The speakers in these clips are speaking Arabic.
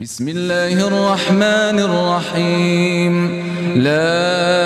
بسم الله الرحمن الرحيم. لا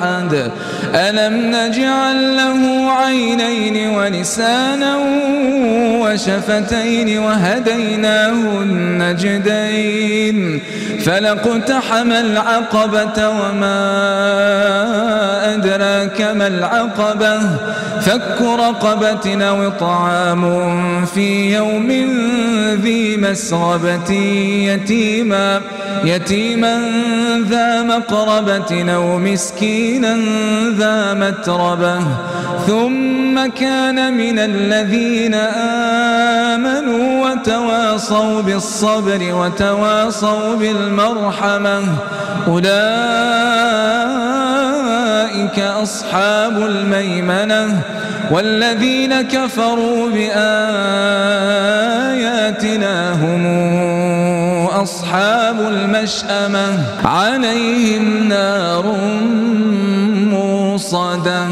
أحد. ألم نجعل له عينين ولسانا وشفتين وهديناه النجدين فلقتحم العقبة وما أدراك ما العقبة؟ فك رقبة أو طعام في يوم ذي مسغبة يتيما يتيما ذا مقربة أو مسكينا ذا متربة. ثم كان من الذين آمنوا وتواصوا بالصبر وتواصوا بالمرحمة. أولئك أصحاب الميمنة والذين كفروا بآياتنا أصحاب المشأمة عليهم نار موصده